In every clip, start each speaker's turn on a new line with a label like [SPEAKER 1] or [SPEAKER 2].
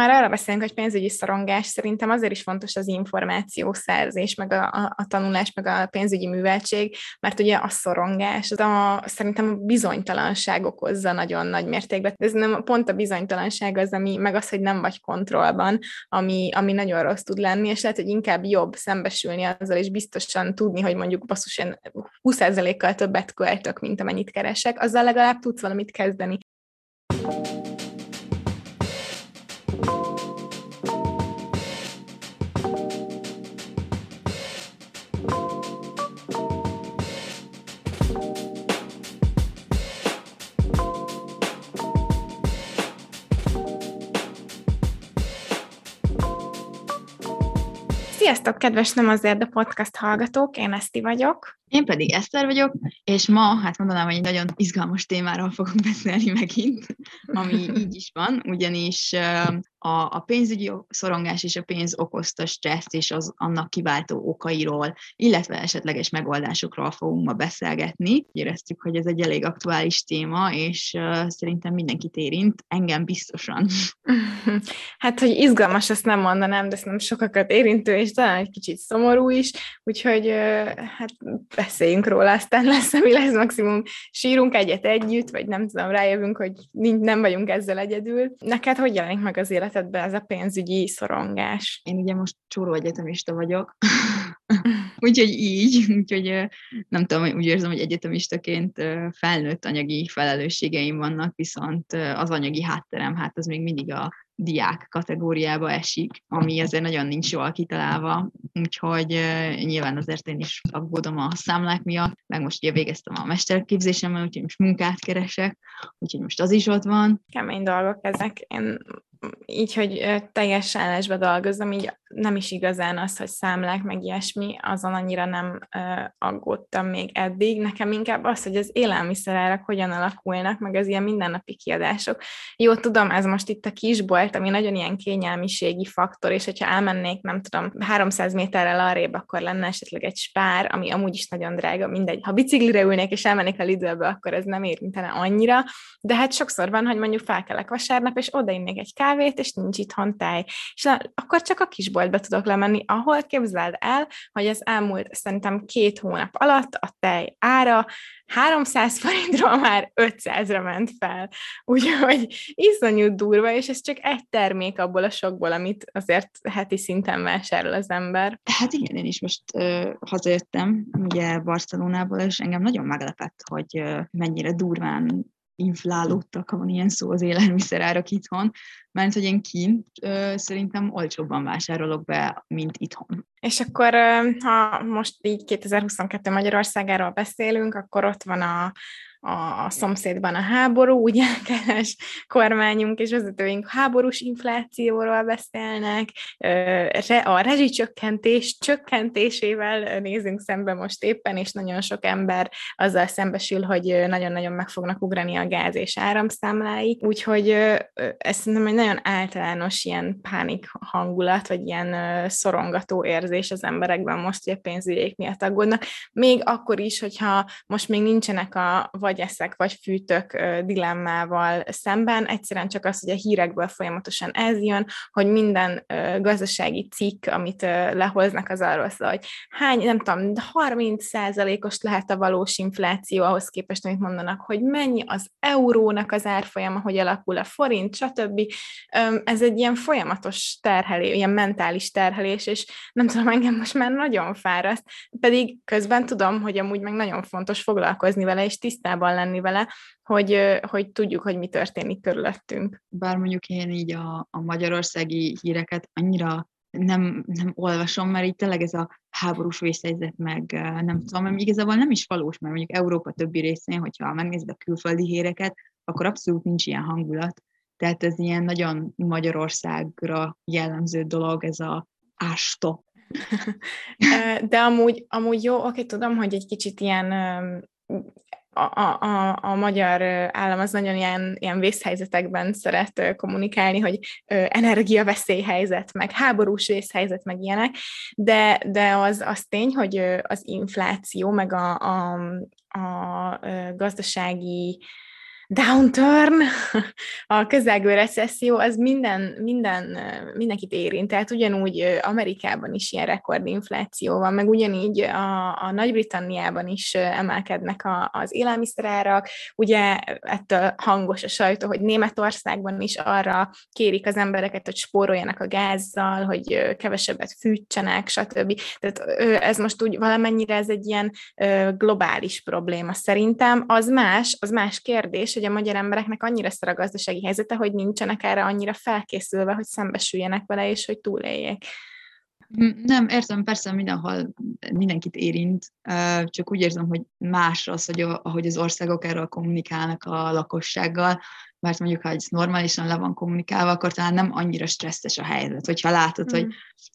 [SPEAKER 1] már arra beszélünk, hogy pénzügyi szorongás, szerintem azért is fontos az információszerzés, meg a, a, tanulás, meg a pénzügyi műveltség, mert ugye a szorongás, az a, szerintem a bizonytalanság okozza nagyon nagy mértékben. Ez nem pont a bizonytalanság az, ami, meg az, hogy nem vagy kontrollban, ami, ami nagyon rossz tud lenni, és lehet, hogy inkább jobb szembesülni azzal, és biztosan tudni, hogy mondjuk basszus, én 20%-kal többet költök, mint amennyit keresek, azzal legalább tudsz valamit kezdeni. Sziasztok, kedves Nem azért, de podcast hallgatók, én Eszti vagyok.
[SPEAKER 2] Én pedig Eszter vagyok, és ma, hát mondanám, hogy egy nagyon izgalmas témáról fogunk beszélni megint, ami így is van, ugyanis a, a pénzügyi szorongás és a pénz okozta stresszt és az annak kiváltó okairól, illetve esetleges megoldásokról fogunk ma beszélgetni. Éreztük, hogy ez egy elég aktuális téma, és uh, szerintem mindenkit érint, engem biztosan.
[SPEAKER 1] Hát, hogy izgalmas, ezt nem mondanám, de nem sokakat érintő, és talán egy kicsit szomorú is, úgyhogy uh, hát beszéljünk róla, aztán lesz, ami lesz, maximum sírunk egyet együtt, vagy nem tudom, rájövünk, hogy nem vagyunk ezzel egyedül. Neked hogy jelenik meg az életedben ez a pénzügyi szorongás?
[SPEAKER 2] Én ugye most csóró egyetemista vagyok, úgyhogy így, úgyhogy nem tudom, úgy érzem, hogy egyetemistaként felnőtt anyagi felelősségeim vannak, viszont az anyagi hátterem, hát az még mindig a diák kategóriába esik, ami azért nagyon nincs jól kitalálva, úgyhogy nyilván azért én is aggódom a számlák miatt, meg most ugye végeztem a mesterképzésemmel, úgyhogy most munkát keresek, úgyhogy most az is ott van.
[SPEAKER 1] Kemény dolgok ezek. Én így, hogy teljes állásba dolgozom, így nem is igazán az, hogy számlák, meg ilyesmi, azon annyira nem uh, aggódtam még eddig. Nekem inkább az, hogy az élelmiszerárak hogyan alakulnak, meg az ilyen mindennapi kiadások. Jó, tudom, ez most itt a kisbolt, ami nagyon ilyen kényelmiségi faktor, és hogyha elmennék, nem tudom, 300 méterrel arrébb, akkor lenne esetleg egy spár, ami amúgy is nagyon drága, mindegy. Ha biciklire ülnék és elmennék a Lidlbe, akkor ez nem érintene annyira, de hát sokszor van, hogy mondjuk felkelek vasárnap, és odainnék egy kávét, és nincs itthon tej. És akkor csak a kisbolt boltba tudok lemenni, ahol képzeld el, hogy az elmúlt szerintem két hónap alatt a tej ára 300 forintról már 500-ra ment fel. Úgyhogy iszonyú durva, és ez csak egy termék abból a sokból, amit azért heti szinten vásárol az ember.
[SPEAKER 2] Hát igen, én is most uh, hazajöttem, ugye Barcelonából, és engem nagyon meglepett, hogy uh, mennyire durván inflálódtak, ha van ilyen szó az élelmiszerárak itthon, mert hogy én kint ö, szerintem olcsóbban vásárolok be, mint itthon.
[SPEAKER 1] És akkor, ha most így 2022 Magyarországáról beszélünk, akkor ott van a, a szomszédban a háború, ugye keres kormányunk és vezetőink háborús inflációról beszélnek, a rezsicsökkentés csökkentésével nézünk szembe most éppen, és nagyon sok ember azzal szembesül, hogy nagyon-nagyon meg fognak ugrani a gáz és áramszámlái, úgyhogy ez szerintem egy nagyon általános ilyen pánik hangulat, vagy ilyen szorongató érzés az emberekben most, hogy a pénzügyek miatt aggódnak, még akkor is, hogyha most még nincsenek a vagy eszek, vagy fűtök dilemmával szemben, egyszerűen csak az, hogy a hírekből folyamatosan ez jön, hogy minden gazdasági cikk, amit lehoznak, az arról szól, hogy hány, nem tudom, 30 os lehet a valós infláció ahhoz képest, amit mondanak, hogy mennyi az eurónak az árfolyama, hogy alakul a forint, stb. Ez egy ilyen folyamatos terhelés, ilyen mentális terhelés, és nem tudom, engem most már nagyon fáraszt, pedig közben tudom, hogy amúgy meg nagyon fontos foglalkozni vele, és tisztában tisztában lenni vele, hogy, hogy tudjuk, hogy mi történik körülöttünk.
[SPEAKER 2] Bár mondjuk én így a, a magyarországi híreket annyira nem, nem olvasom, mert így tényleg ez a háborús vészhelyzet, meg nem tudom, mert igazából nem is valós, mert mondjuk Európa többi részén, hogyha megnézed a külföldi híreket, akkor abszolút nincs ilyen hangulat. Tehát ez ilyen nagyon Magyarországra jellemző dolog, ez a ástop.
[SPEAKER 1] De amúgy, amúgy jó, oké, tudom, hogy egy kicsit ilyen a, a, a magyar állam az nagyon ilyen, ilyen vészhelyzetekben szeret kommunikálni, hogy energiaveszélyhelyzet, meg háborús vészhelyzet, meg ilyenek, de, de az, az tény, hogy az infláció, meg a, a, a gazdasági downturn, a közelgő recesszió, az minden, minden, mindenkit érint. Tehát ugyanúgy Amerikában is ilyen rekordinfláció van, meg ugyanígy a, a Nagy-Britanniában is emelkednek a, az élelmiszerárak. Ugye ettől hangos a sajtó, hogy Németországban is arra kérik az embereket, hogy spóroljanak a gázzal, hogy kevesebbet fűtsenek, stb. Tehát ez most úgy valamennyire ez egy ilyen globális probléma szerintem. Az más, az más kérdés, hogy a magyar embereknek annyira szar a gazdasági helyzete, hogy nincsenek erre annyira felkészülve, hogy szembesüljenek vele, és hogy túléljék.
[SPEAKER 2] Nem, értem, persze mindenhol mindenkit érint, csak úgy érzem, hogy más az, hogy ahogy az országok erről kommunikálnak a lakossággal, mert mondjuk, ha ez normálisan le van kommunikálva, akkor talán nem annyira stresszes a helyzet. Hogyha látod, mm. hogy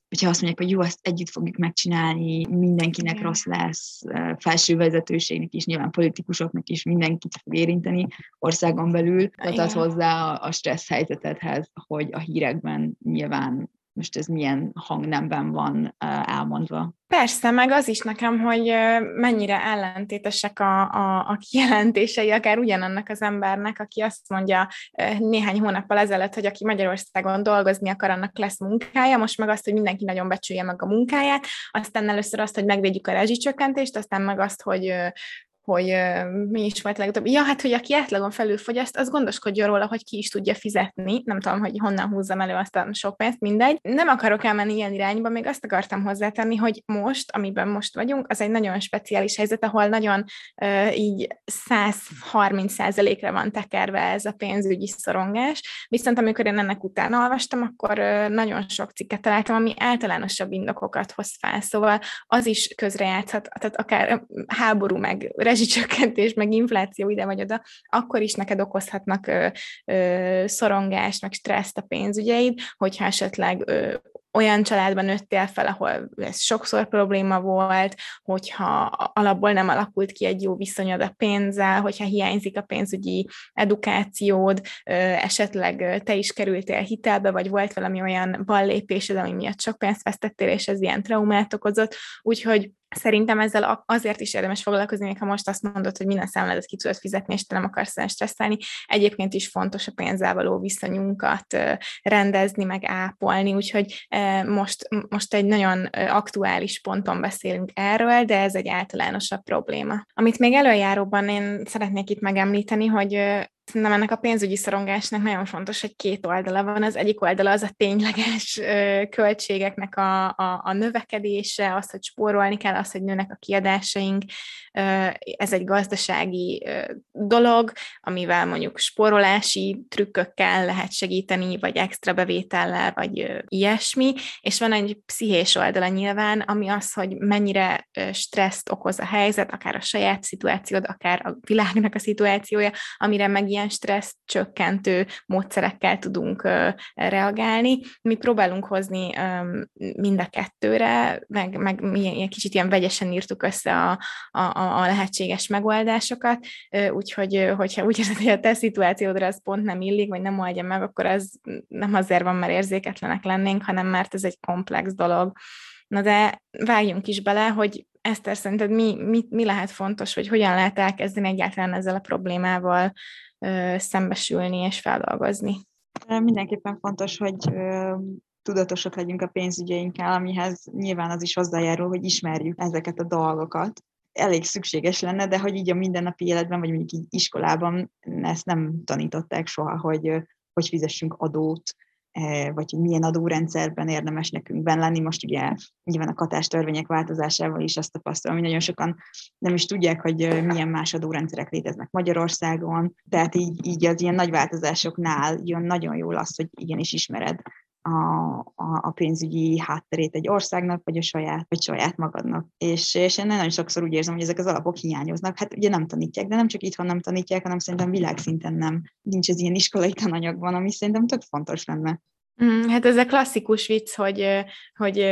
[SPEAKER 2] hogyha azt mondják, hogy jó, ezt együtt fogjuk megcsinálni, mindenkinek Igen. rossz lesz, felső vezetőségnek is, nyilván politikusoknak is mindenkit fog érinteni országon belül, tehát hozzá a, a stressz helyzetedhez, hogy a hírekben nyilván most ez milyen hangnemben van elmondva.
[SPEAKER 1] Persze, meg az is nekem, hogy mennyire ellentétesek a, a, a kijelentései, akár ugyanannak az embernek, aki azt mondja néhány hónappal ezelőtt, hogy aki Magyarországon dolgozni akar, annak lesz munkája, most meg azt, hogy mindenki nagyon becsülje meg a munkáját, aztán először azt, hogy megvédjük a rezsicsökkentést, aztán meg azt, hogy, hogy uh, mi is volt legutóbb. Ja, hát, hogy aki átlagon felül fogyaszt, az gondoskodjon róla, hogy ki is tudja fizetni. Nem tudom, hogy honnan húzzam elő azt a sok pénzt, mindegy. Nem akarok elmenni ilyen irányba, még azt akartam hozzátenni, hogy most, amiben most vagyunk, az egy nagyon speciális helyzet, ahol nagyon uh, így 130%-ra van tekerve ez a pénzügyi szorongás. Viszont amikor én ennek utána olvastam, akkor uh, nagyon sok cikket találtam, ami általánosabb indokokat hoz fel. Szóval az is közrejátszhat, tehát akár háború meg rezsicsökkentés, meg infláció ide vagy oda, akkor is neked okozhatnak ö, ö, szorongást, meg stresszt a pénzügyeid, hogyha esetleg ö, olyan családban nőttél fel, ahol ez sokszor probléma volt, hogyha alapból nem alakult ki egy jó viszonyod a pénzzel, hogyha hiányzik a pénzügyi edukációd, esetleg te is kerültél hitelbe, vagy volt valami olyan ballépésed, ami miatt sok pénzt vesztettél, és ez ilyen traumát okozott, úgyhogy Szerintem ezzel azért is érdemes foglalkozni, még ha most azt mondod, hogy minden számládat ki tudod fizetni, és te nem akarsz olyan stresszelni. Egyébként is fontos a pénzzel való viszonyunkat rendezni, meg ápolni, úgyhogy most, most egy nagyon aktuális ponton beszélünk erről, de ez egy általánosabb probléma. Amit még előjáróban én szeretnék itt megemlíteni, hogy Szerintem ennek a pénzügyi szorongásnak nagyon fontos, hogy két oldala van. Az egyik oldala az a tényleges költségeknek a, a, a növekedése, az, hogy spórolni kell, az, hogy nőnek a kiadásaink. Ez egy gazdasági dolog, amivel mondjuk spórolási trükkökkel lehet segíteni, vagy extra bevétellel, vagy ilyesmi. És van egy pszichés oldala nyilván, ami az, hogy mennyire stresszt okoz a helyzet, akár a saját szituációd, akár a világnak a szituációja, amire meg ilyen stressz csökkentő módszerekkel tudunk reagálni. Mi próbálunk hozni mind a kettőre, meg, meg mi kicsit ilyen vegyesen írtuk össze a, a, a lehetséges megoldásokat, úgyhogy hogyha úgy érzed, hogy a te szituációdra ez pont nem illik, vagy nem oldja meg, akkor az nem azért van, mert érzéketlenek lennénk, hanem mert ez egy komplex dolog. Na de vágjunk is bele, hogy Eszter, szerinted mi, mi, mi lehet fontos, vagy hogyan lehet elkezdeni egyáltalán ezzel a problémával szembesülni és feldolgozni.
[SPEAKER 2] Mindenképpen fontos, hogy tudatosak legyünk a pénzügyeinkkel, amihez nyilván az is hozzájárul, hogy ismerjük ezeket a dolgokat. Elég szükséges lenne, de hogy így a mindennapi életben, vagy mondjuk így iskolában ezt nem tanították soha, hogy hogy fizessünk adót, vagy hogy milyen adórendszerben érdemes nekünk benn lenni. Most ugye nyilván a katás törvények változásával is azt tapasztalom, hogy nagyon sokan nem is tudják, hogy eh, milyen más adórendszerek léteznek Magyarországon, tehát így, így az ilyen nagy változásoknál jön nagyon jól az, hogy igenis ismered a, a, a pénzügyi hátterét egy országnak, vagy a saját, vagy saját magadnak. És, és én nagyon sokszor úgy érzem, hogy ezek az alapok hiányoznak. Hát ugye nem tanítják, de nem csak itthon nem tanítják, hanem szerintem világszinten nem. Nincs ez ilyen iskolai tananyagban, ami szerintem tök fontos lenne.
[SPEAKER 1] Mm, hát ez a klasszikus vicc, hogy, hogy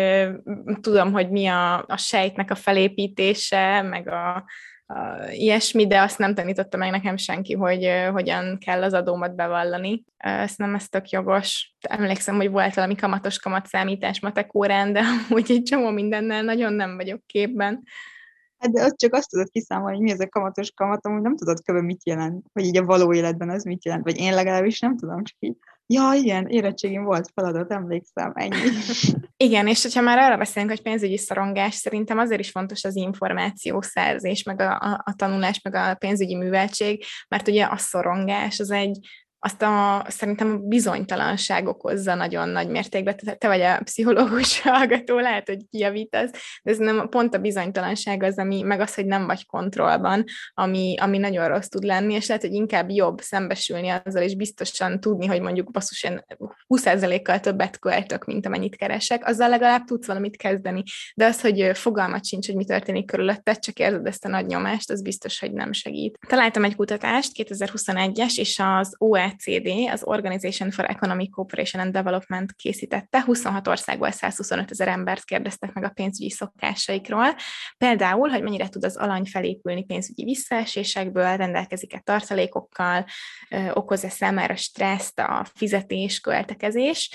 [SPEAKER 1] tudom, hogy mi a, a sejtnek a felépítése, meg a, ilyesmi, de azt nem tanította meg nekem senki, hogy hogyan kell az adómat bevallani. Ezt nem ez tök jogos. Emlékszem, hogy volt valami kamatos kamatszámítás matek órán, de amúgy egy csomó mindennel nagyon nem vagyok képben.
[SPEAKER 2] Hát de ott csak azt tudod kiszámolni, hogy mi ez a kamatos kamat, amúgy nem tudod kb. mit jelent, vagy így a való életben az mit jelent, vagy én legalábbis nem tudom, csak így Ja, igen, érettségén volt feladat, emlékszem, ennyi.
[SPEAKER 1] Igen, és hogyha már arra beszélünk, hogy pénzügyi szorongás, szerintem azért is fontos az információszerzés, meg a, a, a tanulás, meg a pénzügyi műveltség, mert ugye a szorongás az egy, azt a, szerintem a bizonytalanság okozza nagyon nagy mértékben. Te, te vagy a pszichológus hallgató, lehet, hogy kijavítasz, de ez nem pont a bizonytalanság az, ami, meg az, hogy nem vagy kontrollban, ami, ami nagyon rossz tud lenni, és lehet, hogy inkább jobb szembesülni azzal, és biztosan tudni, hogy mondjuk basszus, én 20%-kal többet költök, mint amennyit keresek, azzal legalább tudsz valamit kezdeni. De az, hogy fogalmat sincs, hogy mi történik körülötted, csak érzed ezt a nagy nyomást, az biztos, hogy nem segít. Találtam egy kutatást, 2021-es, és az OE OECD, az Organization for Economic Cooperation and Development készítette, 26 országból 125 ezer embert kérdeztek meg a pénzügyi szokásaikról. Például, hogy mennyire tud az alany felépülni pénzügyi visszaesésekből, rendelkezik-e tartalékokkal, okoz-e számára stresszt a fizetés, költekezés,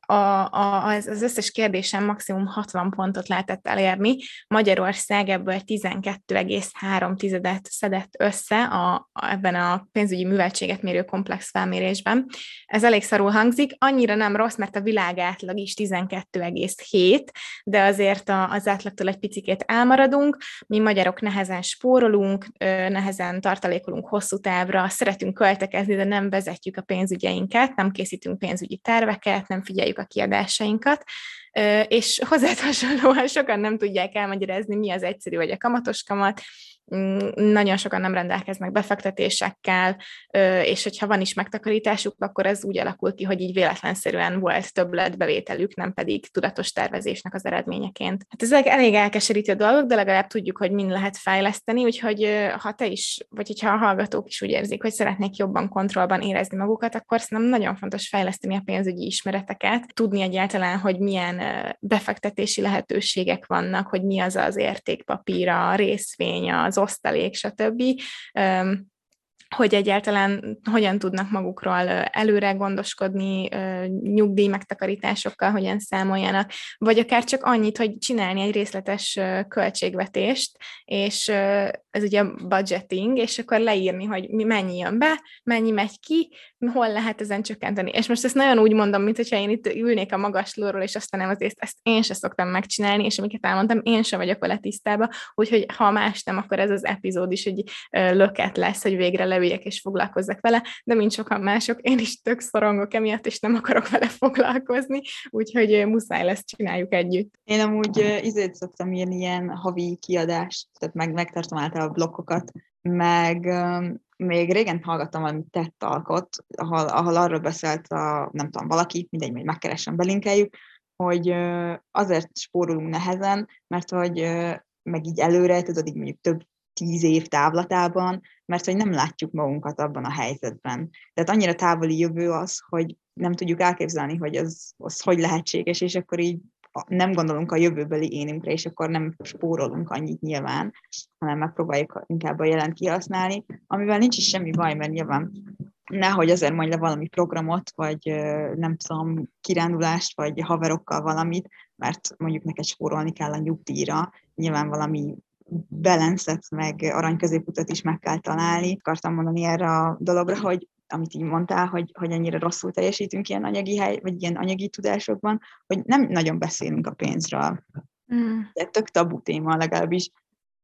[SPEAKER 1] a, a, az, az összes kérdésen maximum 60 pontot lehetett elérni. Magyarország ebből 12,3 szedett össze a, a, ebben a pénzügyi műveltséget mérő komplex felmérésben. Ez elég szarul hangzik, annyira nem rossz, mert a világ átlag is 12,7, de azért a, az átlagtól egy picikét elmaradunk. Mi magyarok nehezen spórolunk, nehezen tartalékolunk hosszú távra, szeretünk költekezni, de nem vezetjük a pénzügyeinket, nem készítünk pénzügyi terveket, nem figyeljük a kiadásainkat, és hozzá hasonlóan sokan nem tudják elmagyarázni, mi az egyszerű vagy a kamatos kamat, nagyon sokan nem rendelkeznek befektetésekkel, és hogyha van is megtakarításuk, akkor ez úgy alakul ki, hogy így véletlenszerűen volt többletbevételük, nem pedig tudatos tervezésnek az eredményeként. Hát ezek elég elkeserítő dolgok, de legalább tudjuk, hogy mind lehet fejleszteni, úgyhogy ha te is, vagy hogyha a hallgatók is úgy érzik, hogy szeretnék jobban kontrollban érezni magukat, akkor szerintem nagyon fontos fejleszteni a pénzügyi ismereteket, tudni egyáltalán, hogy milyen befektetési lehetőségek vannak, hogy mi az az értékpapíra, a részvény, az osztalék, stb. Hogy egyáltalán hogyan tudnak magukról előre gondoskodni, nyugdíj megtakarításokkal, hogyan számoljanak, vagy akár csak annyit, hogy csinálni egy részletes költségvetést, és ez ugye budgeting, és akkor leírni, hogy mi mennyi jön be, mennyi megy ki, hol lehet ezen csökkenteni. És most ezt nagyon úgy mondom, mint hogyha én itt ülnék a magaslóról, és aztán nem azért ezt én se szoktam megcsinálni, és amiket elmondtam, én sem vagyok vele tisztában, úgyhogy ha más nem, akkor ez az epizód is egy löket lesz, hogy végre leüljek és foglalkozzak vele, de mint sokan mások, én is tök szorongok emiatt, és nem akarok vele foglalkozni, úgyhogy muszáj lesz, csináljuk együtt.
[SPEAKER 2] Én amúgy izét szoktam írni ilyen havi kiadást, tehát meg, megtartom általában a blokkokat, meg még régen hallgattam valami tett alkot, ahol, ahol arról beszélt a, nem tudom, valaki, mindegy, majd megkeresem, belinkeljük, hogy azért spórolunk nehezen, mert hogy meg így előre, tudod, így mondjuk több tíz év távlatában, mert hogy nem látjuk magunkat abban a helyzetben. Tehát annyira távoli jövő az, hogy nem tudjuk elképzelni, hogy az, az hogy lehetséges, és akkor így nem gondolunk a jövőbeli énünkre, és akkor nem spórolunk annyit nyilván, hanem megpróbáljuk inkább a jelent kihasználni, amivel nincs is semmi baj, mert nyilván nehogy azért mondj valami programot, vagy nem tudom, kirándulást, vagy haverokkal valamit, mert mondjuk neked spórolni kell a nyugdíjra, nyilván valami balancet, meg aranyközéputat is meg kell találni. Akartam mondani erre a dologra, hogy amit így mondtál, hogy, hogy ennyire rosszul teljesítünk ilyen anyagi hely, vagy ilyen anyagi tudásokban, hogy nem nagyon beszélünk a pénzről. Mm. De tök tabu téma legalábbis.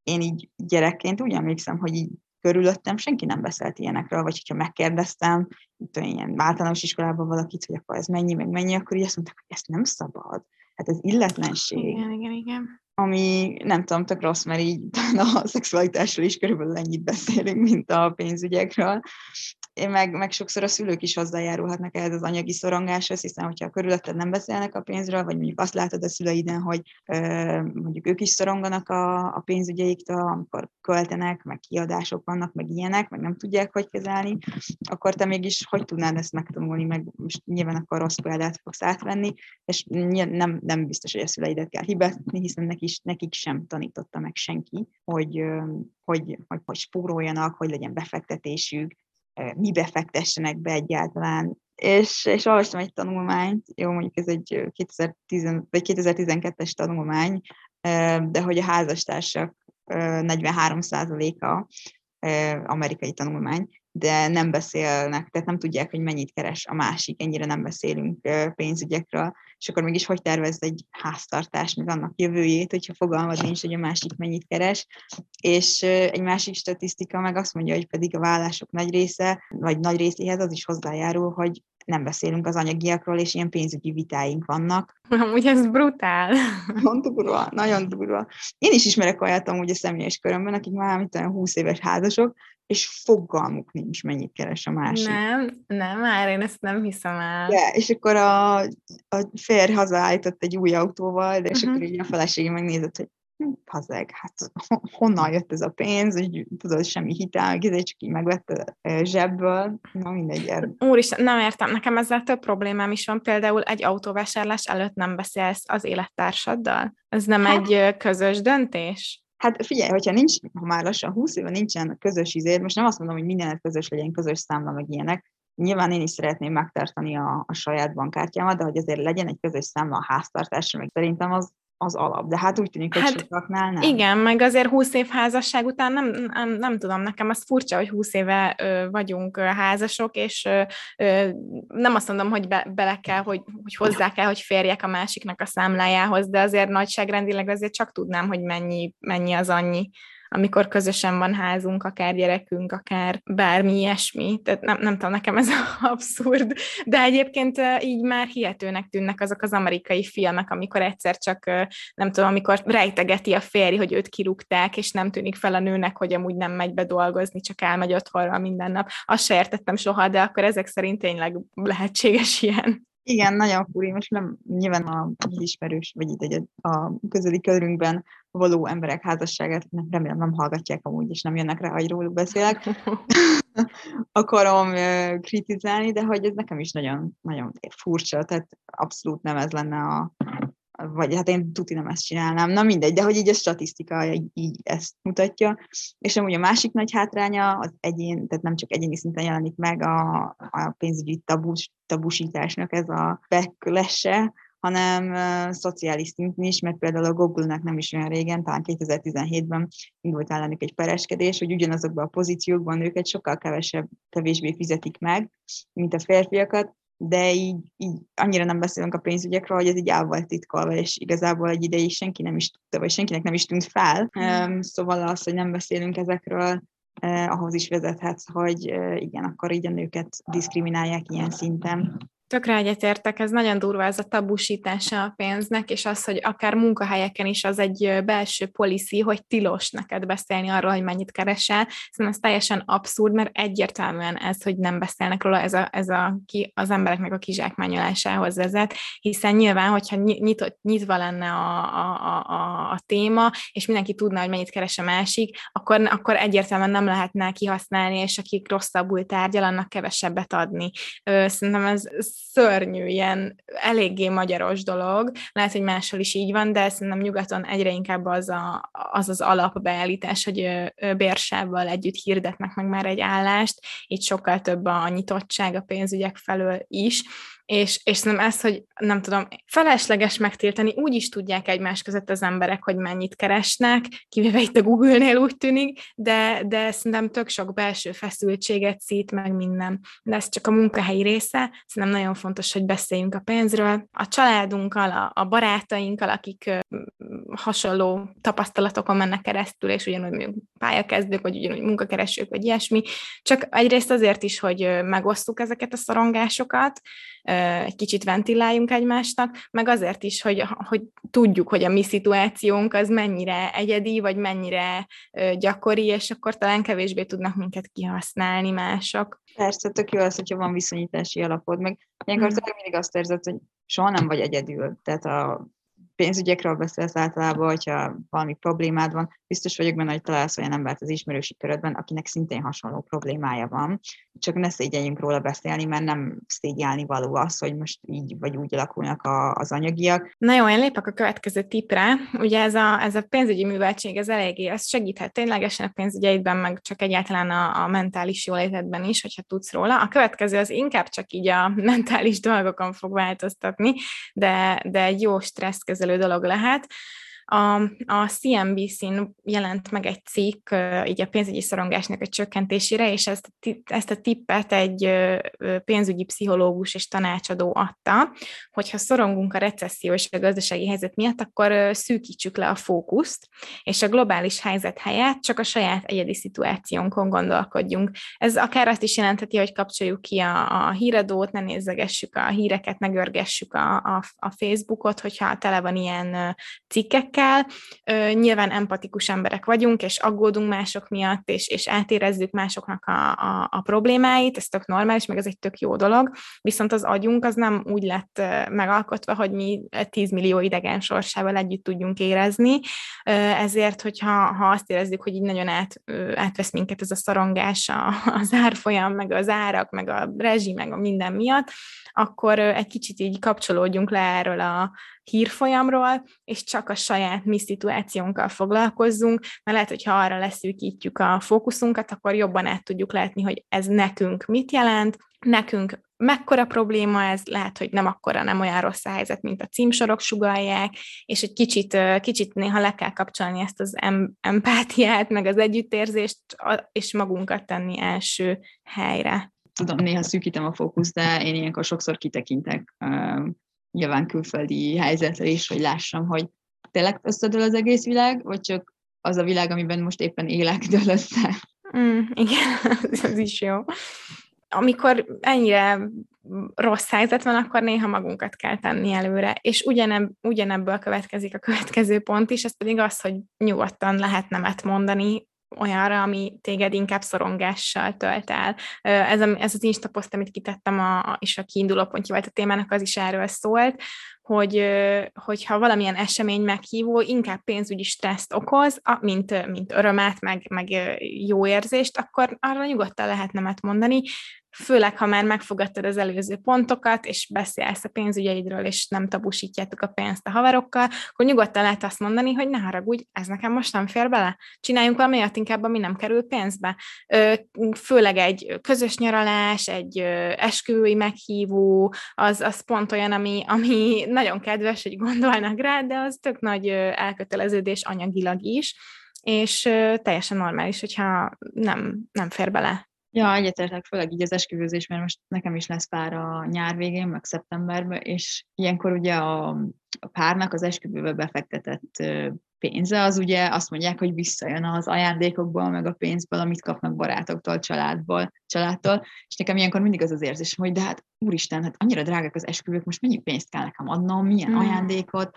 [SPEAKER 2] Én így gyerekként úgy emlékszem, hogy így körülöttem senki nem beszélt ilyenekről, vagy hogyha megkérdeztem, itt ilyen általános iskolában valakit, hogy akkor ez mennyi, meg mennyi, akkor így azt mondták, hogy ezt nem szabad. Hát ez illetlenség.
[SPEAKER 1] Igen, igen, igen
[SPEAKER 2] ami nem tudom, tök rossz, mert így a szexualitásról is körülbelül ennyit beszélünk, mint a pénzügyekről meg, meg sokszor a szülők is hozzájárulhatnak ehhez az anyagi szorongáshoz, hiszen hogyha körülötted nem beszélnek a pénzről, vagy mondjuk azt látod a szüleiden, hogy mondjuk ők is szoronganak a, a pénzügyeiktől, amikor költenek, meg kiadások vannak, meg ilyenek, meg nem tudják, hogy kezelni, akkor te mégis hogy tudnád ezt megtanulni, meg most nyilván akkor rossz példát fogsz átvenni, és nem, nem biztos, hogy a szüleidet kell hibázni, hiszen nekik, nekik sem tanította meg senki, hogy, hogy, hogy, hogy spóroljanak, hogy legyen befektetésük, mibe fektessenek be egyáltalán. És, és olvastam egy tanulmányt, jó, mondjuk ez egy 2010, vagy 2012-es tanulmány, de hogy a házastársak 43%-a amerikai tanulmány, de nem beszélnek, tehát nem tudják, hogy mennyit keres a másik, ennyire nem beszélünk pénzügyekről, és akkor mégis hogy tervezd egy háztartást, meg annak jövőjét, hogyha fogalmad nincs, hogy a másik mennyit keres, és egy másik statisztika meg azt mondja, hogy pedig a vállások nagy része, vagy nagy részéhez az is hozzájárul, hogy nem beszélünk az anyagiakról, és ilyen pénzügyi vitáink vannak.
[SPEAKER 1] Amúgy ez brutál.
[SPEAKER 2] Nagyon durva, nagyon durva. Én is ismerek olyat amúgy a személyes körömben, akik már mint olyan 20 éves házasok, és fogalmuk nincs, mennyit keres a másik.
[SPEAKER 1] Nem, nem, már én ezt nem hiszem el.
[SPEAKER 2] De, és akkor a, a férj hazaállított egy új autóval, de és uh-huh. akkor így a felesége megnézett, hogy hazeg, hát honnan jött ez a pénz, hogy tudod, semmi hitel, ezért csak így megvette zsebből, na mindegy.
[SPEAKER 1] Úristen, nem értem, nekem ezzel több problémám is van, például egy autóvásárlás előtt nem beszélsz az élettársaddal? Ez nem hát, egy közös döntés?
[SPEAKER 2] Hát figyelj, hogyha nincs, ha már lassan 20 éve nincsen közös izér, most nem azt mondom, hogy mindenet közös legyen, közös számla, meg ilyenek, Nyilván én is szeretném megtartani a, a saját bankkártyámat, de hogy azért legyen egy közös számla a háztartásra, meg szerintem az, az alap, de hát úgy tűnik, hogy hát, sokaknál nem.
[SPEAKER 1] Igen, meg azért 20 év házasság után nem, nem, nem tudom, nekem az furcsa, hogy 20 éve ö, vagyunk ö, házasok, és ö, ö, nem azt mondom, hogy be, bele kell, hogy, hogy hozzá kell, hogy férjek a másiknak a számlájához, de azért nagyságrendileg azért csak tudnám, hogy mennyi, mennyi az annyi amikor közösen van házunk, akár gyerekünk, akár bármi ilyesmi. Tehát nem, nem tudom, nekem ez abszurd. De egyébként így már hihetőnek tűnnek azok az amerikai filmek, amikor egyszer csak, nem tudom, amikor rejtegeti a férj, hogy őt kirúgták, és nem tűnik fel a nőnek, hogy amúgy nem megy be dolgozni, csak elmegy otthonra minden nap. Azt se értettem soha, de akkor ezek szerint tényleg lehetséges ilyen.
[SPEAKER 2] Igen, nagyon furi, most nem nyilván a ismerős, vagy itt egy a közeli körünkben való emberek házasságát, remélem nem hallgatják amúgy, és nem jönnek rá, hogy róluk beszélek, akarom kritizálni, de hogy ez nekem is nagyon, nagyon furcsa, tehát abszolút nem ez lenne a, vagy hát én tuti nem ezt csinálnám, na mindegy, de hogy így a statisztika így, így ezt mutatja, és amúgy a másik nagy hátránya az egyén, tehát nem csak egyéni szinten jelenik meg a, a pénzügyi tabus, tabusításnak ez a beklesse, hanem uh, szociális szinten is, mert például a Google-nek nem is olyan régen, talán 2017-ben indult ellenük egy pereskedés, hogy ugyanazokban a pozíciókban őket sokkal kevesebb, kevésbé fizetik meg, mint a férfiakat, de így, így annyira nem beszélünk a pénzügyekről, hogy ez így el volt titkolva, és igazából egy ideig senki nem is tudta, vagy senkinek nem is tűnt fel. Um, szóval az, hogy nem beszélünk ezekről, eh, ahhoz is vezethet, hogy eh, igen, akkor így a nőket diszkriminálják ilyen szinten.
[SPEAKER 1] Tökre egyetértek, ez nagyon durva ez a tabusítása a pénznek, és az, hogy akár munkahelyeken is az egy belső policy, hogy tilos neked beszélni arról, hogy mennyit keresel. Szerintem ez teljesen abszurd, mert egyértelműen ez, hogy nem beszélnek róla, ez, a, ez a, ki, az embereknek a kizsákmányolásához vezet, hiszen nyilván, hogyha nyitott, nyitva lenne a, a, a, a téma, és mindenki tudná, hogy mennyit keres a másik, akkor, akkor egyértelműen nem lehetne kihasználni, és akik rosszabbul tárgyal, annak kevesebbet adni. Szerintem ez szörnyű, ilyen eléggé magyaros dolog. Lehet, hogy máshol is így van, de szerintem nyugaton egyre inkább az a, az, az alapbeállítás, hogy bérsával együtt hirdetnek meg már egy állást, így sokkal több a nyitottság a pénzügyek felől is, és, és szerintem ez, hogy nem tudom, felesleges megtiltani, úgy is tudják egymás között az emberek, hogy mennyit keresnek, kivéve itt a Google-nél úgy tűnik, de, de szerintem tök sok belső feszültséget szít meg minden. De ez csak a munkahelyi része, szerintem nagyon fontos, hogy beszéljünk a pénzről, a családunkkal, a, a barátainkkal, akik hasonló tapasztalatokon mennek keresztül, és ugyanúgy mondjuk pályakezdők, vagy ugyanúgy munkakeresők, vagy ilyesmi, csak egyrészt azért is, hogy megosztuk ezeket a szorongásokat, egy kicsit ventiláljunk egymásnak, meg azért is, hogy, hogy tudjuk, hogy a mi szituációnk az mennyire egyedi, vagy mennyire gyakori, és akkor talán kevésbé tudnak minket kihasználni mások.
[SPEAKER 2] Persze, tök jó az, hogyha van viszonyítási alapod, meg ilyenkor mm. mindig azt érzed, hogy soha nem vagy egyedül. Tehát a pénzügyekről beszélsz általában, hogyha valami problémád van, biztos vagyok benne, hogy találsz olyan embert az ismerősi körödben, akinek szintén hasonló problémája van. Csak ne szégyeljünk róla beszélni, mert nem szégyelni való az, hogy most így vagy úgy alakulnak a, az anyagiak.
[SPEAKER 1] Na jó, én lépek a következő tipre. Ugye ez a, ez a pénzügyi műveltség, ez eléggé, ez segíthet ténylegesen a pénzügyeidben, meg csak egyáltalán a, a mentális jólétedben is, hogyha tudsz róla. A következő az inkább csak így a mentális dolgokon fog változtatni, de, de egy jó stresszkezelő dolog lehet A, a CNBC-n jelent meg egy cikk így a pénzügyi szorongásnak a csökkentésére, és ezt, ezt a tippet egy pénzügyi pszichológus és tanácsadó adta, hogyha szorongunk a recesszió és a gazdasági helyzet miatt, akkor szűkítsük le a fókuszt, és a globális helyzet helyett csak a saját egyedi szituációnkon gondolkodjunk. Ez akár azt is jelentheti, hogy kapcsoljuk ki a, a híradót, ne nézegessük a híreket, ne görgessük a, a, a Facebookot, hogyha tele van ilyen cikkekkel. Nyilván empatikus emberek vagyunk, és aggódunk mások miatt, és, és átérezzük másoknak a, a, a problémáit, ez tök normális, meg ez egy tök jó dolog, viszont az agyunk az nem úgy lett megalkotva, hogy mi 10 millió idegen sorsával együtt tudjunk érezni, ezért, hogyha ha azt érezzük, hogy így nagyon át, átvesz minket ez a szorongás, az árfolyam, meg az árak, meg a rezsi, meg a minden miatt, akkor egy kicsit így kapcsolódjunk le erről a hírfolyamról, és csak a saját mi szituációnkkal foglalkozzunk, mert lehet, hogy ha arra leszűkítjük a fókuszunkat, akkor jobban át tudjuk látni, hogy ez nekünk mit jelent, nekünk mekkora probléma ez, lehet, hogy nem akkora, nem olyan rossz a helyzet, mint a címsorok sugalják, és egy kicsit, kicsit néha le kell kapcsolni ezt az em- empátiát, meg az együttérzést, és magunkat tenni első helyre.
[SPEAKER 2] Tudom, néha szűkítem a fókusz, de én ilyenkor sokszor kitekintek nyilván külföldi helyzetre is, hogy lássam, hogy tényleg összedől az egész világ, vagy csak az a világ, amiben most éppen élek, dől össze.
[SPEAKER 1] Mm, igen, ez is jó amikor ennyire rossz helyzet van, akkor néha magunkat kell tenni előre. És ugyanebb, ugyanebből következik a következő pont is, ez pedig az, hogy nyugodtan lehet nemet mondani olyanra, ami téged inkább szorongással tölt el. Ez, a, ez az Insta poszt, amit kitettem, a, és a kiinduló pontja volt a témának, az is erről szólt, hogy hogyha valamilyen esemény meghívó, inkább pénzügyi stresszt okoz, mint, mint örömet, meg, meg jó érzést, akkor arra nyugodtan lehet nemet mondani, főleg, ha már megfogadtad az előző pontokat, és beszélsz a pénzügyeidről, és nem tabusítjátok a pénzt a haverokkal, akkor nyugodtan lehet azt mondani, hogy ne haragudj, ez nekem most nem fér bele. Csináljunk valami olyat inkább, ami nem kerül pénzbe. Főleg egy közös nyaralás, egy esküvői meghívó, az, az pont olyan, ami, ami nagyon kedves, hogy gondolnak rá, de az tök nagy elköteleződés anyagilag is, és teljesen normális, hogyha nem, nem fér bele.
[SPEAKER 2] Ja, egyetértek, főleg így az esküvőzés, mert most nekem is lesz pár a nyár végén, meg szeptemberben, és ilyenkor ugye a, a párnak az esküvőbe befektetett pénze, az ugye azt mondják, hogy visszajön az ajándékokból, meg a pénzből, amit kapnak barátoktól, családból, családtól, és nekem ilyenkor mindig az az érzés, hogy de hát úristen, hát annyira drágák az esküvők, most mennyi pénzt kell nekem adnom, milyen mm. ajándékot,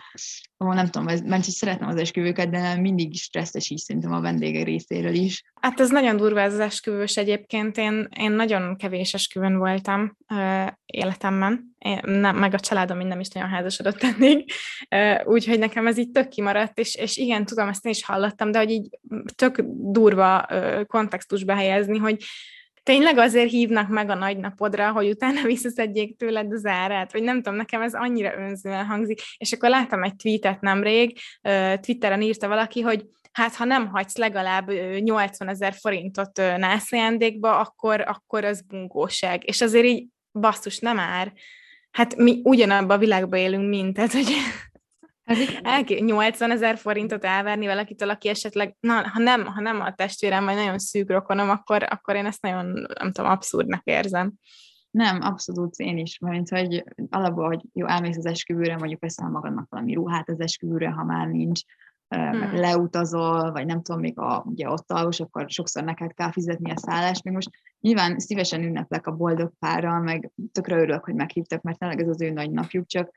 [SPEAKER 2] oh, nem tudom, ez, mert szeretem az esküvőket, de mindig stresszes is szerintem a vendégek részéről is.
[SPEAKER 1] Hát ez nagyon durva ez az esküvős egyébként, én, én nagyon kevés esküvőn voltam uh, életemben, én nem, meg a családom mind nem is nagyon házasodott uh, úgyhogy nekem ez így tök kimaradt, és, és igen, tudom, ezt én is hallottam, de hogy így tök durva uh, kontextusba helyezni, hogy tényleg azért hívnak meg a nagynapodra, hogy utána visszaszedjék tőled az árát, vagy nem tudom, nekem ez annyira önzően hangzik, és akkor láttam egy tweetet nemrég, Twitteren írta valaki, hogy hát ha nem hagysz legalább 80 ezer forintot nászlejándékba, akkor, akkor az bunkóság. És azért így basszus, nem ár. Hát mi ugyanabban a világban élünk, mint, tehát hogy el, 80 ezer forintot elverni valakitől, aki esetleg, na, ha nem, ha nem a testvérem, vagy nagyon szűk rokonom, akkor, akkor én ezt nagyon, nem tudom, abszurdnak érzem.
[SPEAKER 2] Nem, abszolút én is, mert hogy alapból, hogy jó, elmész az esküvőre, mondjuk veszel magadnak valami ruhát az esküvőre, ha már nincs, hmm. leutazol, vagy nem tudom, még a, ugye ott alvos, akkor sokszor neked kell fizetni a szállást. Még most nyilván szívesen ünneplek a boldog párral, meg tökre örülök, hogy meghívtak, mert tényleg ez az ő nagy napjuk, csak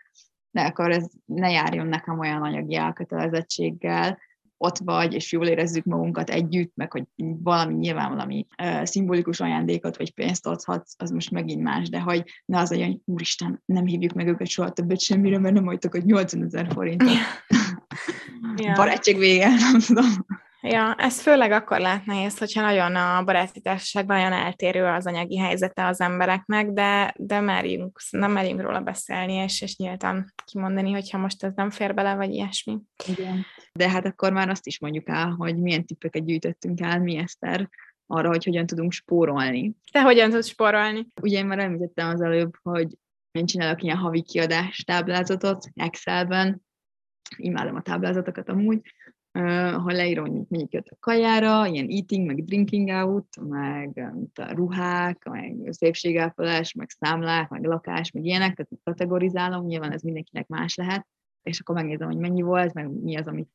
[SPEAKER 2] de akkor ez ne járjon nekem olyan anyagi elkötelezettséggel, ott vagy, és jól érezzük magunkat együtt, meg hogy valami, nyilván valami uh, szimbolikus ajándékot vagy pénzt adhatsz, az most megint más, de hogy ne az legyen, hogy úristen, nem hívjuk meg őket soha többet semmire, mert nem hagytak, hogy 80 ezer forintot. Yeah. Barátság vége, nem tudom.
[SPEAKER 1] Ja, ez főleg akkor lehet nehéz, hogyha nagyon a baráti társaságban nagyon eltérő az anyagi helyzete az embereknek, de, de merjünk, nem merjünk róla beszélni, és, és nyíltan kimondani, hogyha most ez nem fér bele, vagy ilyesmi.
[SPEAKER 2] Igen. De hát akkor már azt is mondjuk el, hogy milyen tippeket gyűjtöttünk el mi, Eszter, arra, hogy hogyan tudunk spórolni.
[SPEAKER 1] Te hogyan tudsz spórolni?
[SPEAKER 2] Ugye én már említettem az előbb, hogy én csinálok ilyen havi kiadás táblázatot Excelben, imádom a táblázatokat amúgy, ahol leírom, hogy a kajára, ilyen eating, meg drinking out, meg a ruhák, meg szépségápolás, meg számlák, meg lakás, meg ilyenek, tehát kategorizálom, nyilván ez mindenkinek más lehet, és akkor megnézem, hogy mennyi volt, meg mi az, amit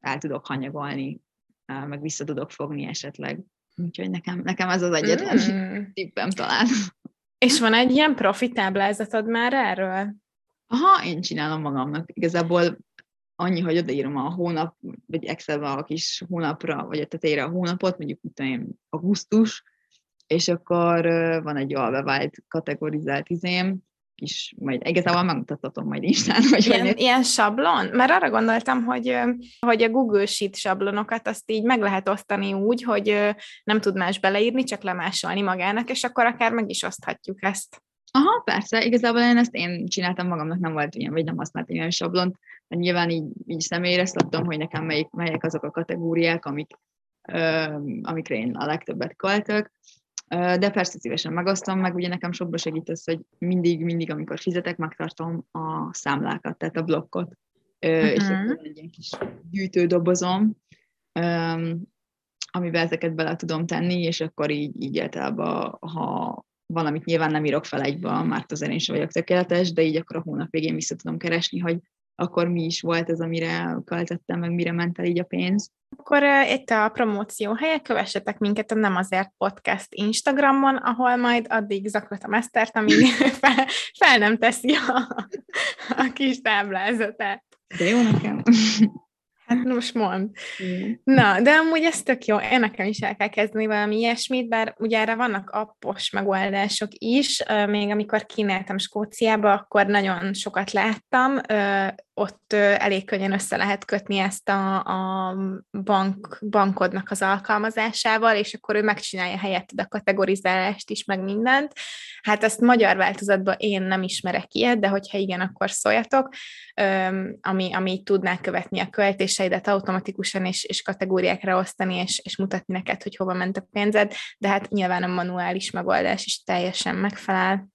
[SPEAKER 2] el tudok hanyagolni, meg vissza tudok fogni esetleg. Úgyhogy nekem, nekem ez az egyetlen mm. tippem talán.
[SPEAKER 1] És van egy ilyen profi táblázatod már erről?
[SPEAKER 2] Aha, én csinálom magamnak. Igazából annyi, hogy odaírom a hónap, vagy excel a kis hónapra, vagy a tetejére a hónapot, mondjuk tudom én, augusztus, és akkor van egy jól bevált kategorizált izém, is majd igazából megmutathatom majd Instán. Hogy
[SPEAKER 1] ilyen, hogy... ilyen sablon? Mert arra gondoltam, hogy, hogy a Google Sheet sablonokat azt így meg lehet osztani úgy, hogy nem tud más beleírni, csak lemásolni magának, és akkor akár meg is oszthatjuk ezt.
[SPEAKER 2] Aha, persze, igazából én ezt én csináltam magamnak, nem volt ilyen, vagy nem használtam ilyen sablont, mert nyilván így, így személyre szabtam, hogy nekem melyik, melyek azok a kategóriák, amik, ö, amikre én a legtöbbet költök, de persze szívesen megosztom, meg ugye nekem sokba segít az, hogy mindig, mindig, amikor fizetek, megtartom a számlákat, tehát a blokkot, uh-huh. és akkor egy ilyen kis gyűjtődobozom, amiben ezeket bele tudom tenni, és akkor így, így általában, ha valamit nyilván nem írok fel egybe, mert azért én sem vagyok tökéletes, de így akkor a hónap végén vissza tudom keresni, hogy akkor mi is volt ez, amire költöttem, meg mire ment el így a pénz.
[SPEAKER 1] Akkor uh, itt a promóció helye, kövessetek minket a Nem azért podcast Instagramon, ahol majd addig zaklatom Esztert, amíg fel, fel nem teszi a, a kis táblázatát.
[SPEAKER 2] De jó nekem.
[SPEAKER 1] Hát most mond. Mm. Na, de amúgy ez tök jó. Én nekem is el kell kezdeni valami ilyesmit, bár ugye erre vannak appos megoldások is. Még amikor kínáltam Skóciába, akkor nagyon sokat láttam ott elég könnyen össze lehet kötni ezt a, a bank, bankodnak az alkalmazásával, és akkor ő megcsinálja helyetted a kategorizálást is, meg mindent. Hát ezt magyar változatban én nem ismerek ilyet, de hogyha igen, akkor szóljatok, ami, ami tudná követni a költéseidet automatikusan, és, és kategóriákra osztani, és, és mutatni neked, hogy hova ment a pénzed, de hát nyilván a manuális megoldás is teljesen megfelel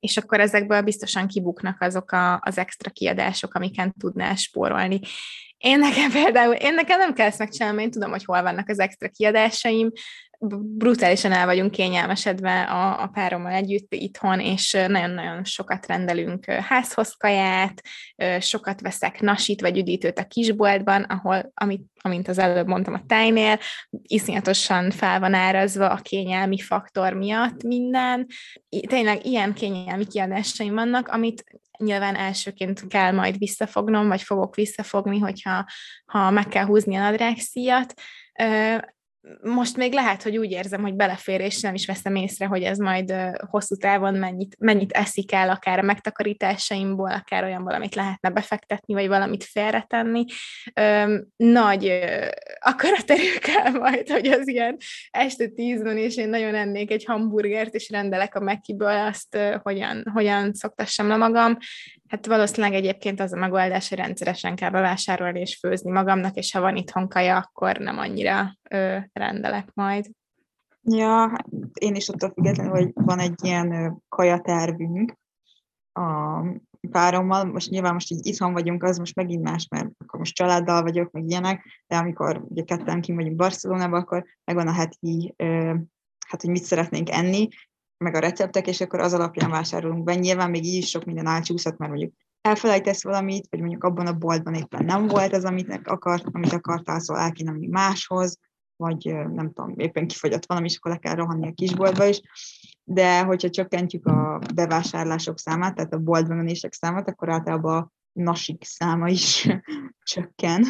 [SPEAKER 1] és akkor ezekből biztosan kibuknak azok a, az extra kiadások, amiken tudnál spórolni. Én nekem például, én nekem nem kell ezt megcsinálni, én tudom, hogy hol vannak az extra kiadásaim, brutálisan el vagyunk kényelmesedve a, a párommal együtt itthon, és nagyon-nagyon sokat rendelünk házhoz kaját, sokat veszek nasit vagy üdítőt a kisboltban, ahol, amit, amint az előbb mondtam a tájnél, iszonyatosan fel van árazva a kényelmi faktor miatt minden. Tényleg ilyen kényelmi kiadásaim vannak, amit nyilván elsőként kell majd visszafognom, vagy fogok visszafogni, hogyha ha meg kell húzni a nadrágszíjat most még lehet, hogy úgy érzem, hogy belefér, és nem is veszem észre, hogy ez majd hosszú távon mennyit, mennyit eszik el, akár a megtakarításaimból, akár olyan valamit lehetne befektetni, vagy valamit félretenni. Nagy akaraterő kell majd, hogy az ilyen este tízben, és én nagyon ennék egy hamburgert, és rendelek a Mekiből, azt hogyan, hogyan szoktassam le magam. Hát valószínűleg egyébként az a megoldás, hogy rendszeresen kell bevásárolni és főzni magamnak, és ha van itthon kaja, akkor nem annyira ö, rendelek majd.
[SPEAKER 2] Ja, hát én is attól függetlenül, hogy van egy ilyen kajatervünk a párommal, most nyilván most így itthon vagyunk, az most megint más, mert akkor most családdal vagyok, meg ilyenek, de amikor ugye ketten kim vagyunk Barcelonában, akkor megvan a heti, hát hogy mit szeretnénk enni, meg a receptek, és akkor az alapján vásárolunk be. Nyilván még így is sok minden elcsúszott, mert mondjuk elfelejtesz valamit, vagy mondjuk abban a boltban éppen nem volt az, amit, akart, amit akartál, szóval el kéne máshoz, vagy nem tudom, éppen kifogyott valami, és akkor le kell rohanni a kisboltba is. De hogyha csökkentjük a bevásárlások számát, tehát a menések számát, akkor általában a nasik száma is csökken.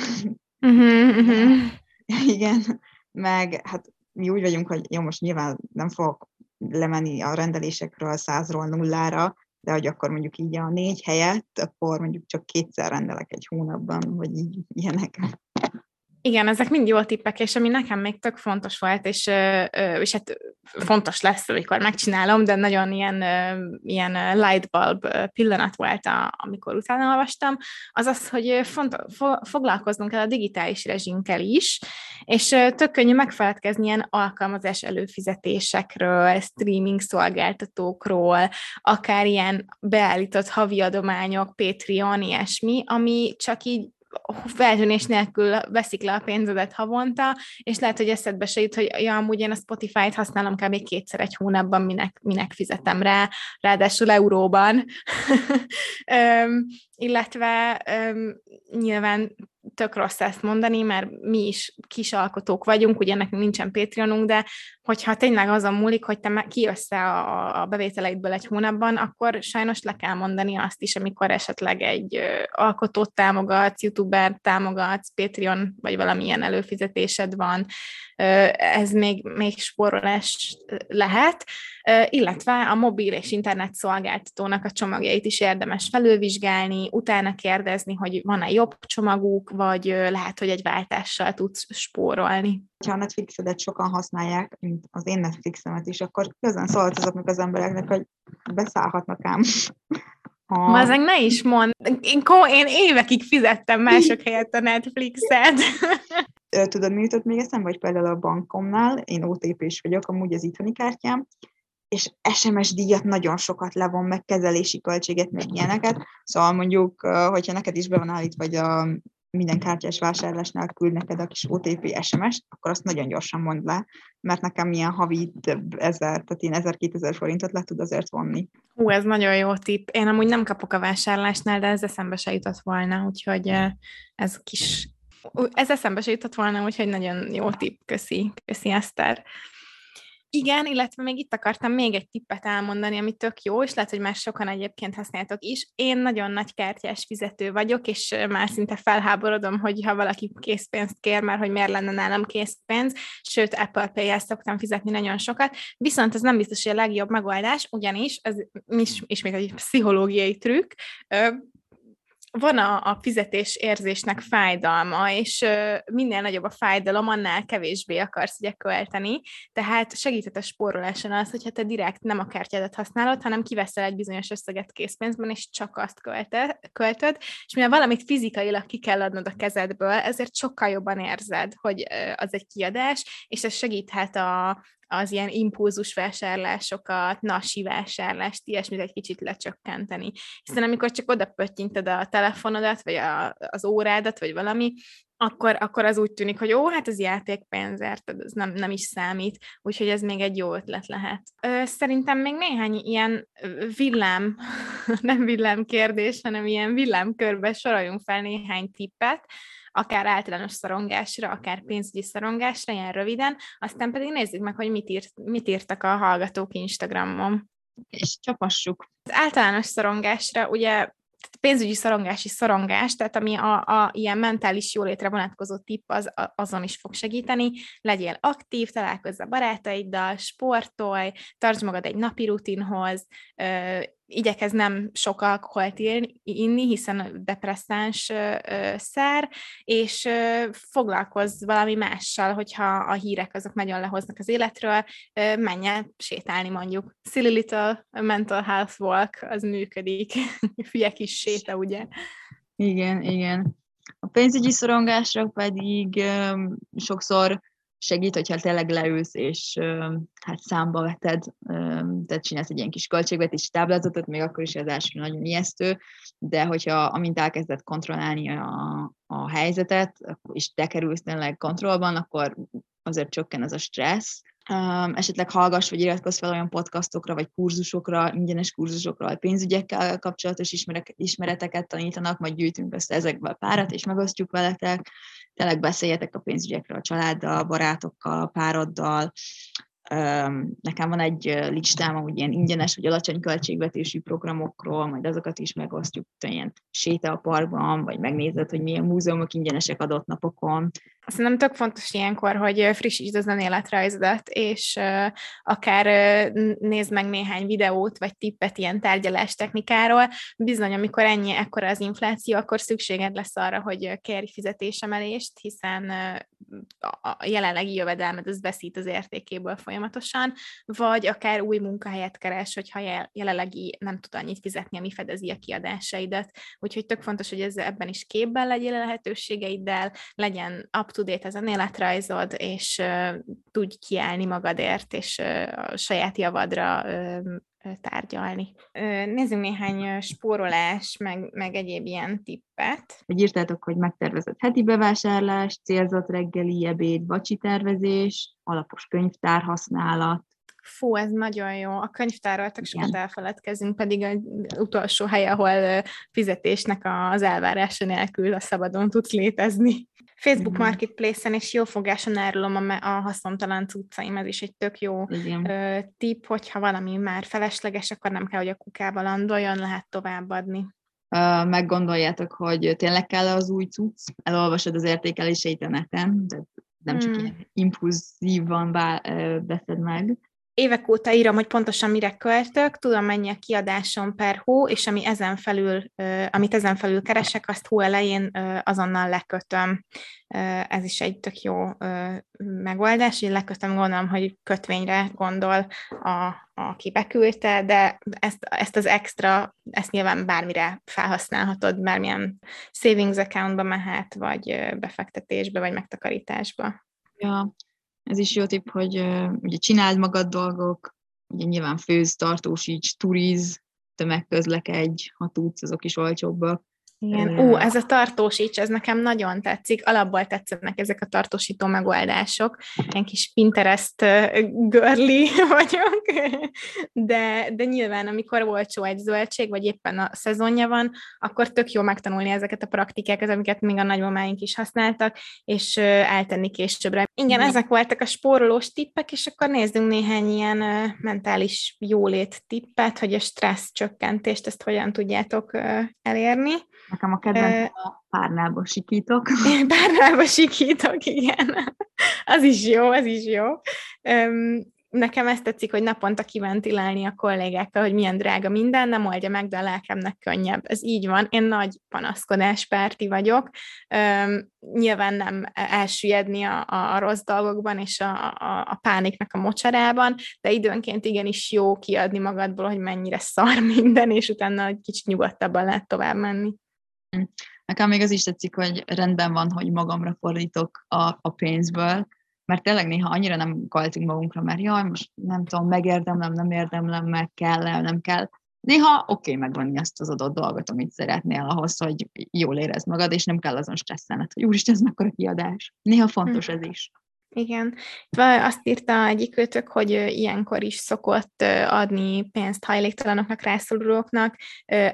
[SPEAKER 2] Uh-huh, uh-huh. Igen, meg hát mi úgy vagyunk, hogy jó, most nyilván nem fogok lemenni a rendelésekről százról nullára, de hogy akkor mondjuk így a négy helyett, akkor mondjuk csak kétszer rendelek egy hónapban, vagy így ilyenek.
[SPEAKER 1] Igen, ezek mind jó tippek, és ami nekem még tök fontos volt, és, és hát fontos lesz, amikor megcsinálom, de nagyon ilyen, ilyen lightbulb pillanat volt, a, amikor utána olvastam, az az, hogy font, fo, foglalkoznunk kell a digitális rezsinkkel is, és tök könnyű megfeledkezni ilyen alkalmazás előfizetésekről, streaming szolgáltatókról, akár ilyen beállított havi adományok, Patreon, ilyesmi, ami csak így feltűnés nélkül veszik le a pénzedet havonta, és lehet, hogy eszedbe se jut, hogy ja, amúgy én a Spotify-t használom kb. kétszer egy hónapban, minek, minek fizetem rá, ráadásul euróban. Illetve öm, nyilván tök rossz ezt mondani, mert mi is kis alkotók vagyunk, ugye nekünk nincsen Patreonunk, de hogyha tényleg azon múlik, hogy te kijössz a, a bevételeidből egy hónapban, akkor sajnos le kell mondani azt is, amikor esetleg egy alkotót támogatsz, youtuber támogatsz, Patreon vagy valamilyen előfizetésed van, ez még, még spórolás lehet, illetve a mobil és internet szolgáltatónak a csomagjait is érdemes felülvizsgálni, utána kérdezni, hogy van-e jobb csomaguk, vagy lehet, hogy egy váltással tudsz spórolni.
[SPEAKER 2] Ha a Netflixedet sokan használják, mint az én Netflixemet is, akkor közben szólt azoknak az embereknek, hogy beszállhatnak ám
[SPEAKER 1] Ha... Mazeg ne is mond. Én, én évekig fizettem mások helyett a Netflixet.
[SPEAKER 2] Tudod, mi jutott még eszembe, vagy például a bankomnál, én OTP-s vagyok, amúgy az itthoni kártyám, és SMS díjat nagyon sokat levon, meg kezelési költséget, meg ilyeneket. Szóval mondjuk, hogyha neked is be van állítva, vagy a minden kártyás vásárlásnál küld neked a kis OTP SMS-t, akkor azt nagyon gyorsan mond le, mert nekem ilyen havi több ezer, tehát én ezer-kétezer forintot le tud azért vonni.
[SPEAKER 1] Hú, ez nagyon jó tipp. Én amúgy nem kapok a vásárlásnál, de ez eszembe se jutott volna, úgyhogy ez kis... Ez eszembe se jutott volna, úgyhogy nagyon jó tipp. Köszi, köszi Eszter. Igen, illetve még itt akartam még egy tippet elmondani, ami tök jó, és lehet, hogy már sokan egyébként használtok is. Én nagyon nagy kártyás fizető vagyok, és már szinte felháborodom, hogy ha valaki készpénzt kér, mert hogy miért lenne nálam készpénz, sőt, Apple Pay-el szoktam fizetni nagyon sokat, viszont ez nem biztos, hogy a legjobb megoldás, ugyanis ez is, ismét egy pszichológiai trükk, van a, a fizetés érzésnek fájdalma, és minél nagyobb a fájdalom, annál kevésbé akarsz ugye költeni, tehát segített a spóroláson az, hogyha te direkt nem a kártyádat használod, hanem kiveszel egy bizonyos összeget készpénzben, és csak azt költe, költöd, és mivel valamit fizikailag ki kell adnod a kezedből, ezért sokkal jobban érzed, hogy az egy kiadás, és ez segíthet a, az ilyen impulzus vásárlásokat, nasi vásárlást, ilyesmit egy kicsit lecsökkenteni. Hiszen amikor csak oda pöttyinted a telefonodat, vagy a, az órádat, vagy valami, akkor, akkor az úgy tűnik, hogy ó, hát ez játékpénzért, ez nem, nem is számít, úgyhogy ez még egy jó ötlet lehet. Szerintem még néhány ilyen villám, nem villám kérdés, hanem ilyen villámkörbe soroljunk fel néhány tippet, akár általános szorongásra, akár pénzügyi szorongásra, ilyen röviden, aztán pedig nézzük meg, hogy mit, írt, mit írtak a hallgatók Instagramon.
[SPEAKER 2] És csapassuk.
[SPEAKER 1] Az általános szorongásra ugye pénzügyi szorongási szorongás, tehát ami a, a ilyen mentális jólétre vonatkozó tipp, az, a, azon is fog segíteni. Legyél aktív, találkozz a barátaiddal, sportolj, tartsd magad egy napi rutinhoz, igyekez nem sok alkoholt inni, hiszen depresszáns szer, és foglalkozz valami mással, hogyha a hírek azok nagyon lehoznak az életről, menj el sétálni mondjuk. Silly Little Mental Health Walk, az működik. Hülye kis séta, ugye?
[SPEAKER 2] Igen, igen. A pénzügyi szorongásra pedig um, sokszor segít, hogyha tényleg leülsz, és hát számba veted, tehát csinálsz egy ilyen kis költségvetési táblázatot, még akkor is az első nagyon ijesztő, de hogyha amint elkezded kontrollálni a, a helyzetet, és te kerülsz tényleg kontrollban, akkor azért csökken ez a stressz, Um, esetleg hallgass, vagy iratkozz fel olyan podcastokra, vagy kurzusokra, ingyenes kurzusokra, vagy pénzügyekkel kapcsolatos ismereteket tanítanak, majd gyűjtünk össze ezekből párat, és megosztjuk veletek. Tényleg beszéljetek a pénzügyekről a családdal, barátokkal, pároddal, Nekem van egy listám, hogy ilyen ingyenes vagy alacsony költségvetésű programokról, majd azokat is megosztjuk, ilyen séta a parkban, vagy megnézed, hogy milyen múzeumok ingyenesek adott napokon.
[SPEAKER 1] Szerintem tök fontos ilyenkor, hogy frissítsd az önéletrajzodat, és akár nézd meg néhány videót, vagy tippet ilyen tárgyalás technikáról. Bizony, amikor ennyi, ekkora az infláció, akkor szükséged lesz arra, hogy kérj fizetésemelést, hiszen a jelenlegi jövedelmed az veszít az értékéből folyamatosan, vagy akár új munkahelyet keres, hogyha jelenlegi nem tud annyit fizetni, ami fedezi a kiadásaidat. Úgyhogy tök fontos, hogy ez, ebben is képben legyél lehetőségeiddel, legyen up-to-date az önéletrajzod, és uh, tudj kiállni magadért, és uh, a saját javadra uh, tárgyalni. Nézzünk néhány spórolás, meg, meg egyéb ilyen tippet.
[SPEAKER 2] Hogy írtátok, hogy megtervezett heti bevásárlás, célzott reggeli, ebéd, vacsi tervezés, alapos könyvtár használat,
[SPEAKER 1] Fú, ez nagyon jó. A könyvtárról tök sokat elfeledkezünk, pedig az utolsó hely, ahol fizetésnek az elvárása nélkül a szabadon tudsz létezni. Facebook mm. Marketplace-en és jó fogáson árulom a, a haszontalan cuccaim, ez is egy tök jó ö, tipp, hogyha valami már felesleges, akkor nem kell, hogy a kukába landoljon, lehet továbbadni.
[SPEAKER 2] Uh, meggondoljátok, hogy tényleg kell az új cucc, elolvasod az értékeléseit a neten, de nem csak mm. ilyen impulzívan veszed meg,
[SPEAKER 1] évek óta írom, hogy pontosan mire költök, tudom mennyi a kiadásom per hó, és ami ezen felül, amit ezen felül keresek, azt hó elején azonnal lekötöm. Ez is egy tök jó megoldás, hogy lekötöm, gondolom, hogy kötvényre gondol, a, aki beküldte, de ezt, ezt az extra, ezt nyilván bármire felhasználhatod, bármilyen savings accountba mehet, vagy befektetésbe, vagy megtakarításba.
[SPEAKER 2] Ja, ez is jó tipp, hogy ugye csináld magad dolgok, ugye nyilván főz, tartósíts, turiz, tömegközlekedj, ha tudsz, azok is olcsóbbak.
[SPEAKER 1] Igen. Ú, ez a tartósíts, ez nekem nagyon tetszik. Alapból tetszenek ezek a tartósító megoldások. Ilyen kis Pinterest girly vagyok, de, de nyilván, amikor olcsó egy zöldség, vagy éppen a szezonja van, akkor tök jó megtanulni ezeket a praktikákat, amiket még a nagymamáink is használtak, és eltenni későbbre. Igen, ezek voltak a spórolós tippek, és akkor nézzünk néhány ilyen mentális jólét tippet, hogy a stressz csökkentést, ezt hogyan tudjátok elérni.
[SPEAKER 2] Nekem a kedvenc a párnába sikítok.
[SPEAKER 1] Párnába sikítok, igen. Az is jó, az is jó. Nekem ezt tetszik, hogy naponta kiventilálni a kollégákkal, hogy milyen drága minden, nem oldja meg, de a lelkemnek könnyebb. Ez így van. Én nagy panaszkodáspárti vagyok. Üm, nyilván nem elsüllyedni a, a, rossz dolgokban és a, a, a pániknak a mocsarában, de időnként igenis jó kiadni magadból, hogy mennyire szar minden, és utána egy kicsit nyugodtabban lehet tovább menni.
[SPEAKER 2] Nekem még az is tetszik, hogy rendben van, hogy magamra fordítok a, a pénzből, mert tényleg néha annyira nem kalcunk magunkra, mert jaj, most nem tudom, megérdemlem, nem érdemlem, meg kell, nem kell. Néha oké okay megvenni azt az adott dolgot, amit szeretnél ahhoz, hogy jól érezd magad, és nem kell azon stresszelned, hogy úristen, ez mekkora kiadás. Néha fontos hm. ez is.
[SPEAKER 1] Igen. Azt írta egyik kötök, hogy ilyenkor is szokott adni pénzt hajléktalanoknak, rászorulóknak,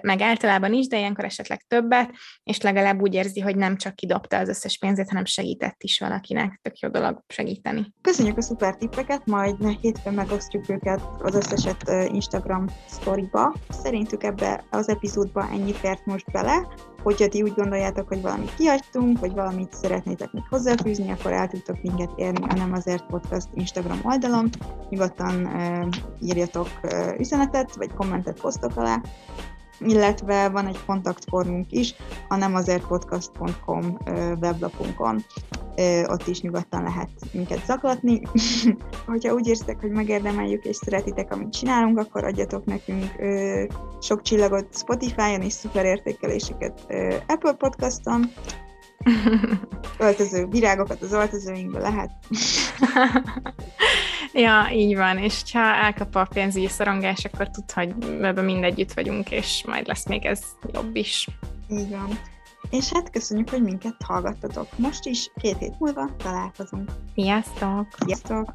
[SPEAKER 1] meg általában is, de ilyenkor esetleg többet, és legalább úgy érzi, hogy nem csak kidobta az összes pénzét, hanem segített is valakinek. Tök jó dolog segíteni.
[SPEAKER 2] Köszönjük a szuper tippeket, majd hétfőn megosztjuk őket az összeset Instagram sztoriba. Szerintük ebbe az epizódba ennyit fért most bele. Hogyha ti úgy gondoljátok, hogy valamit kihagytunk, vagy valamit szeretnétek még hozzáfűzni, akkor el tudtok minket érni a Nem Azért Podcast Instagram oldalon. Nyugodtan írjatok üzenetet, vagy kommentet posztok alá, illetve van egy kontaktformunk is a nemazertpodcast.com weblapunkon. Ott is nyugodtan lehet minket zaklatni. Hogyha úgy érztek, hogy megérdemeljük és szeretitek, amit csinálunk, akkor adjatok nekünk sok csillagot Spotify-on és szuper értékeléseket Apple Podcaston. Öltöző virágokat az öltözőinkbe lehet.
[SPEAKER 1] Ja, így van, és ha elkap a pénzügyi szorongás, akkor tud, hogy ebben mindegyütt vagyunk, és majd lesz még ez jobb is.
[SPEAKER 2] Így van. És hát köszönjük, hogy minket hallgattatok. Most is két hét múlva találkozunk.
[SPEAKER 1] Sziasztok!
[SPEAKER 2] Sziasztok!